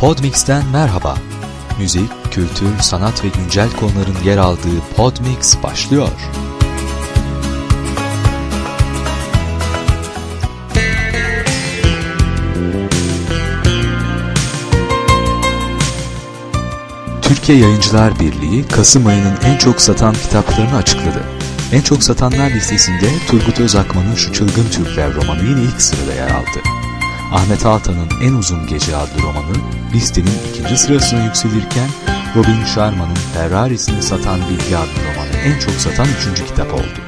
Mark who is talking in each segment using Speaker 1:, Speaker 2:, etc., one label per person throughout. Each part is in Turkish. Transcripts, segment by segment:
Speaker 1: Podmix'ten merhaba. Müzik, kültür, sanat ve güncel konuların yer aldığı Podmix başlıyor. Türkiye Yayıncılar Birliği, Kasım ayının en çok satan kitaplarını açıkladı. En çok satanlar listesinde Turgut Özakman'ın Şu Çılgın Türkler romanı yine ilk sırada yer aldı. Ahmet Altan'ın En Uzun Gece adlı romanı listenin ikinci sırasına yükselirken Robin Sharma'nın Ferrari'sini satan Bilgi adlı romanı en çok satan üçüncü kitap oldu.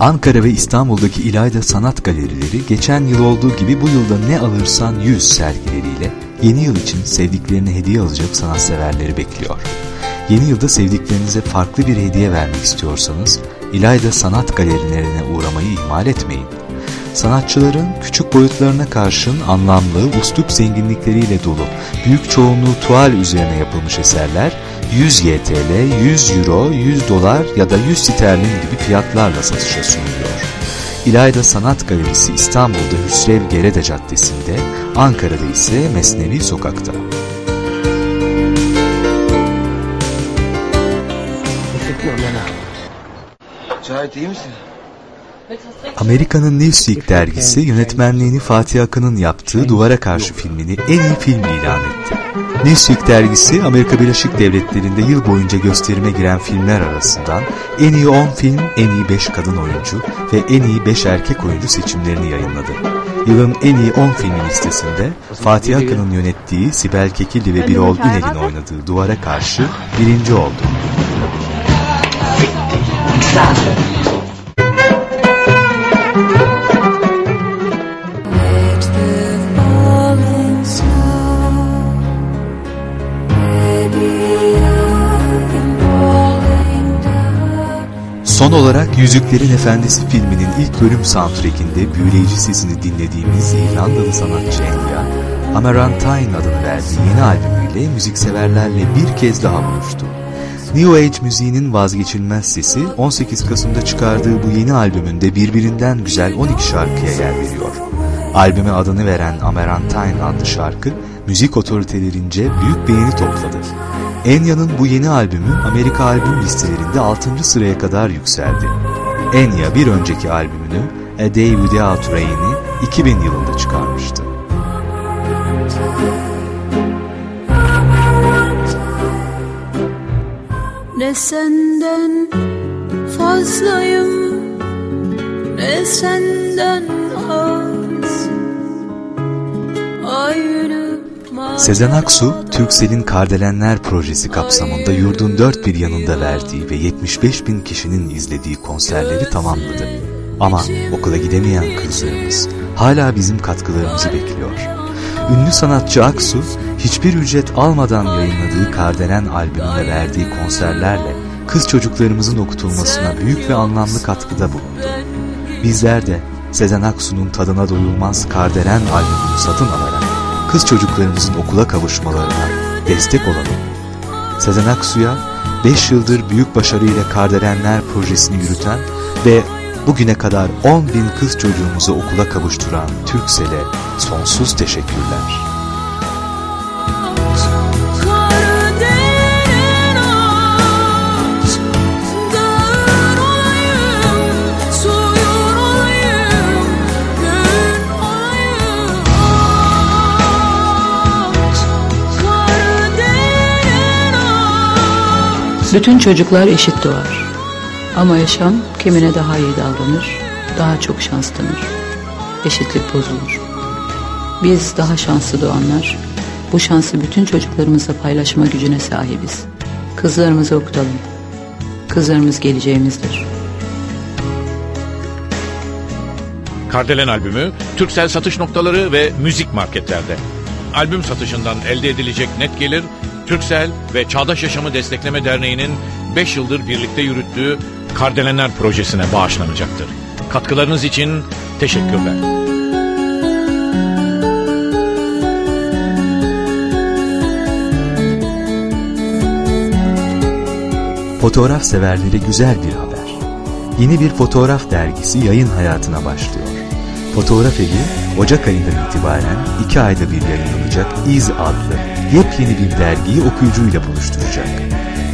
Speaker 1: Ankara ve İstanbul'daki İlayda Sanat Galerileri geçen yıl olduğu gibi bu yılda ne alırsan yüz sergileriyle yeni yıl için sevdiklerine hediye alacak sanatseverleri bekliyor. Yeni yılda sevdiklerinize farklı bir hediye vermek istiyorsanız İlayda Sanat Galerilerine uğramayı ihmal etmeyin. Sanatçıların küçük boyutlarına karşın anlamlı, uslup zenginlikleriyle dolu, büyük çoğunluğu tuval üzerine yapılmış eserler 100 YTL, 100 Euro, 100 Dolar ya da 100 sterlin gibi fiyatlarla satışa sunuluyor. İlayda Sanat Galerisi İstanbul'da Hüsrev Gerede Caddesi'nde, Ankara'da ise Mesnevi Sokak'ta.
Speaker 2: Cahit iyi misin?
Speaker 1: Amerika'nın Newsweek dergisi yönetmenliğini Fatih Akın'ın yaptığı Duvara Karşı filmini en iyi film ilan etti. Newsweek dergisi Amerika Birleşik Devletleri'nde yıl boyunca gösterime giren filmler arasından en iyi 10 film, en iyi 5 kadın oyuncu ve en iyi 5 erkek oyuncu seçimlerini yayınladı. Yılın en iyi 10 filmi listesinde Fatih Akın'ın yönettiği Sibel Kekilli ve Birol Ünel'in oynadığı Duvara Karşı birinci oldu. Son olarak Yüzüklerin Efendisi filminin ilk bölüm soundtrackinde büyüleyici sesini dinlediğimiz İrlandalı sanatçı Enya, Amarantine adını verdiği yeni albümüyle müzikseverlerle bir kez daha buluştu. New Age müziğinin vazgeçilmez sesi 18 Kasım'da çıkardığı bu yeni albümünde birbirinden güzel 12 şarkıya yer veriyor. Albüme adını veren Amarantine adlı şarkı müzik otoritelerince büyük beğeni topladı. Enya'nın bu yeni albümü Amerika albüm listelerinde 6. sıraya kadar yükseldi. Enya bir önceki albümünü A Day Without Rain'i 2000 yılında çıkarmıştı.
Speaker 3: Ne senden fazlayım ne senden az Aynı
Speaker 1: Sezen Aksu, Türksel'in Kardelenler projesi kapsamında yurdun dört bir yanında verdiği ve 75 bin kişinin izlediği konserleri tamamladı. Ama okula gidemeyen kızlarımız hala bizim katkılarımızı bekliyor. Ünlü sanatçı Aksu, hiçbir ücret almadan yayınladığı Kardelen albümüne verdiği konserlerle kız çocuklarımızın okutulmasına büyük ve anlamlı katkıda bulundu. Bizler de Sezen Aksu'nun tadına doyulmaz Kardelen albümünü satın alarak kız çocuklarımızın okula kavuşmalarına destek olalım. Sezen Aksu'ya 5 yıldır büyük başarıyla Kardelenler projesini yürüten ve bugüne kadar 10 bin kız çocuğumuzu okula kavuşturan Türksel'e sonsuz teşekkürler.
Speaker 4: Bütün çocuklar eşit doğar. Ama yaşam kimine daha iyi davranır, daha çok şans tanır. Eşitlik bozulur. Biz daha şanslı doğanlar, bu şansı bütün çocuklarımızla paylaşma gücüne sahibiz. Kızlarımızı okutalım. Kızlarımız geleceğimizdir.
Speaker 5: Kardelen albümü Türksel satış noktaları ve müzik marketlerde. Albüm satışından elde edilecek net gelir Türksel ve Çağdaş Yaşamı Destekleme Derneği'nin 5 yıldır birlikte yürüttüğü Kardelenler projesine bağışlanacaktır. Katkılarınız için teşekkürler.
Speaker 1: Fotoğraf severlere güzel bir haber. Yeni bir fotoğraf dergisi yayın hayatına başlıyor. Fotoğraf evi Ocak ayından itibaren iki ayda bir yayınlanacak İz adlı yepyeni bir dergiyi okuyucuyla buluşturacak.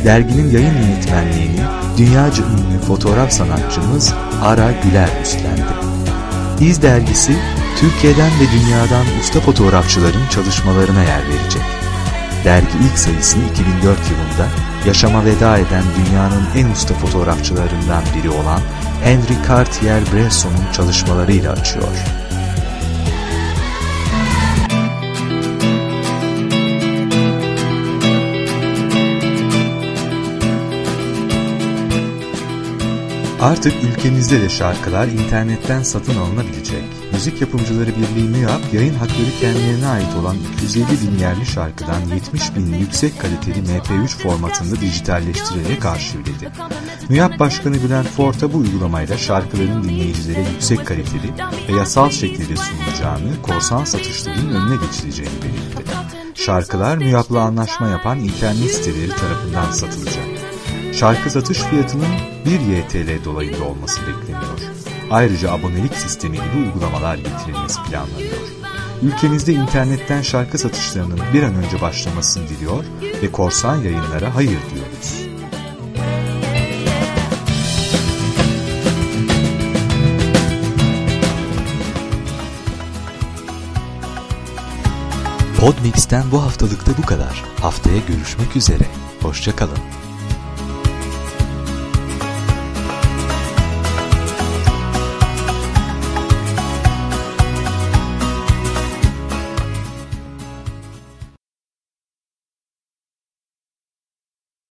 Speaker 1: Derginin yayın yönetmenliğini dünyaca ünlü fotoğraf sanatçımız Ara Güler üstlendi. İz dergisi Türkiye'den ve dünyadan usta fotoğrafçıların çalışmalarına yer verecek. Dergi ilk sayısını 2004 yılında yaşama veda eden dünyanın en usta fotoğrafçılarından biri olan Henry Cartier-Bresson'un çalışmalarıyla açıyor. Artık ülkemizde de şarkılar internetten satın alınabilecek. Müzik Yapımcıları Birliği MÜYAP, yayın hakları kendilerine ait olan 250 bin yerli şarkıdan 70 bin yüksek kaliteli MP3 formatında dijitalleştirerek arşivledi. MÜYAP Başkanı Bülent Forta bu uygulamayla şarkıların dinleyicilere yüksek kaliteli ve yasal şekilde sunulacağını, korsan satışların önüne geçileceğini belirtti. Şarkılar MÜYAP'la anlaşma yapan internet siteleri tarafından satılacak. Şarkı satış fiyatının 1 YTL dolayında olması bekleniyor. Ayrıca abonelik sistemi gibi uygulamalar getirilmesi planlanıyor. Ülkemizde internetten şarkı satışlarının bir an önce başlamasını diliyor ve korsan yayınlara hayır diyoruz. Podmix'ten bu haftalıkta bu kadar. Haftaya görüşmek üzere. Hoşçakalın.